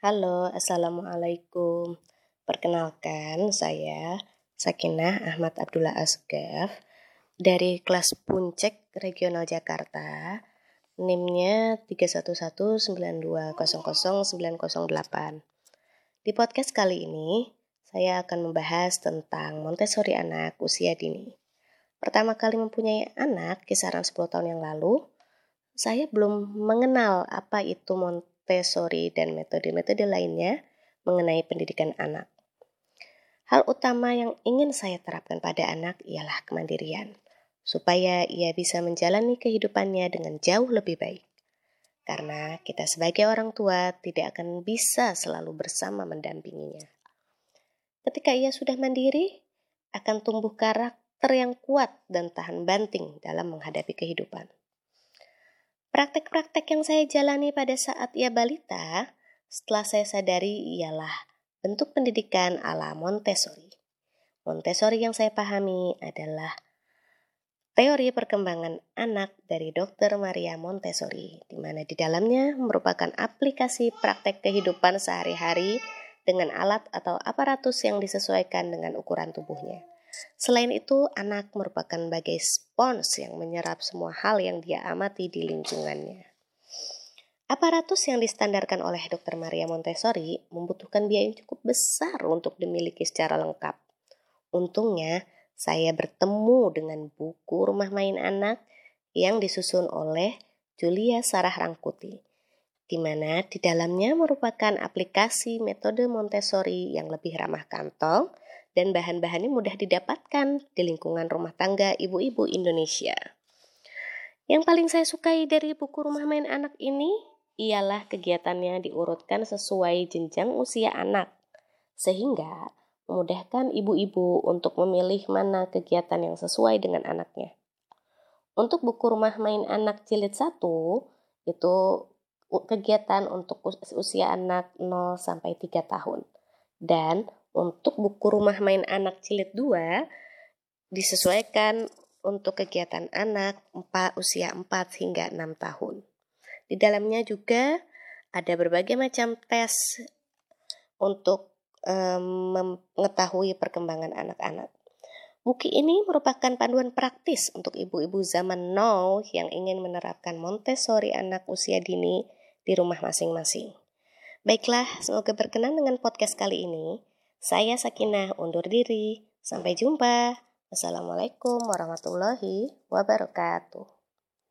Halo, Assalamualaikum. Perkenalkan, saya Sakinah Ahmad Abdullah Asgaf dari kelas Puncek Regional Jakarta. NIM-nya 31192000908. Di podcast kali ini, saya akan membahas tentang Montessori anak usia dini. Pertama kali mempunyai anak, kisaran 10 tahun yang lalu, saya belum mengenal apa itu Montessori dan metode-metode lainnya mengenai pendidikan anak. Hal utama yang ingin saya terapkan pada anak ialah kemandirian, supaya ia bisa menjalani kehidupannya dengan jauh lebih baik. Karena kita sebagai orang tua tidak akan bisa selalu bersama mendampinginya. Ketika ia sudah mandiri, akan tumbuh karakter yang kuat dan tahan banting dalam menghadapi kehidupan. Praktek-praktek yang saya jalani pada saat ia balita, setelah saya sadari ialah bentuk pendidikan ala Montessori. Montessori yang saya pahami adalah teori perkembangan anak dari Dr. Maria Montessori, di mana di dalamnya merupakan aplikasi praktek kehidupan sehari-hari dengan alat atau aparatus yang disesuaikan dengan ukuran tubuhnya. Selain itu, anak merupakan bagai spons yang menyerap semua hal yang dia amati di lingkungannya. Aparatus yang distandarkan oleh Dr. Maria Montessori membutuhkan biaya yang cukup besar untuk dimiliki secara lengkap. Untungnya, saya bertemu dengan buku Rumah Main Anak yang disusun oleh Julia Sarah Rangkuti, di mana di dalamnya merupakan aplikasi metode Montessori yang lebih ramah kantong dan bahan-bahannya mudah didapatkan di lingkungan rumah tangga ibu-ibu Indonesia. Yang paling saya sukai dari buku Rumah Main Anak ini ialah kegiatannya diurutkan sesuai jenjang usia anak, sehingga memudahkan ibu-ibu untuk memilih mana kegiatan yang sesuai dengan anaknya. Untuk buku Rumah Main Anak Jilid 1, itu kegiatan untuk usia anak 0 sampai 3 tahun. Dan untuk buku rumah main anak jilid 2 disesuaikan untuk kegiatan anak 4, usia 4 hingga 6 tahun. Di dalamnya juga ada berbagai macam tes untuk um, mengetahui perkembangan anak-anak. Buku ini merupakan panduan praktis untuk ibu-ibu zaman now yang ingin menerapkan Montessori anak usia dini di rumah masing-masing. Baiklah, semoga berkenan dengan podcast kali ini. Saya Sakinah undur diri. Sampai jumpa. Assalamualaikum warahmatullahi wabarakatuh.